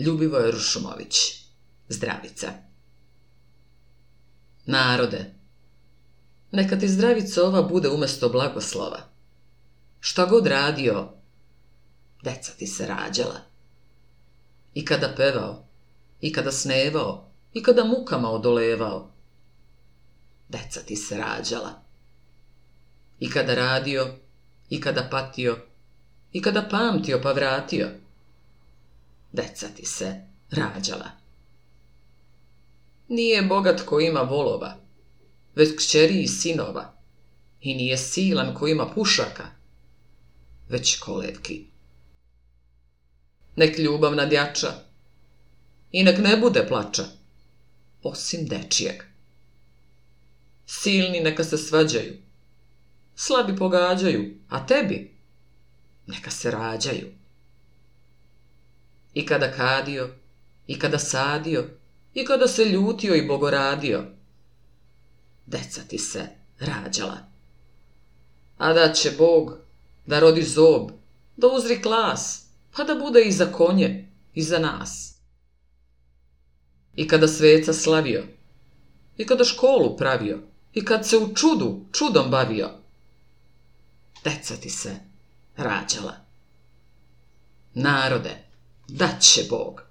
Ljubivoje Rušumović Zdravica Narode, neka ti zdravica ova bude umesto blagoslova. Šta god radio, deca ti se rađala. I kada pevao, i kada snevao, i kada mukama odolevao, deca ti se rađala. I kada radio, i kada patio, i kada pamtio pa vratio, deca ti se rađala. Nije bogat ko ima volova, već kćeri i sinova, i nije silan ko ima pušaka, već kolevki. Nek ljubav nadjača, i nek ne bude plača, osim dečijeg. Silni neka se svađaju, slabi pogađaju, a tebi neka se rađaju. I kada kadio, i kada sadio, i kada se ljutio i bogoradio, deca ti se rađala. A da će Bog da rodi zob, da uzri klas, pa da bude i za konje, i za nas. I kada sveca slavio, i kada školu pravio, i kad se u čudu, čudom bavio, deca ti se rađala. Narode, da će Bog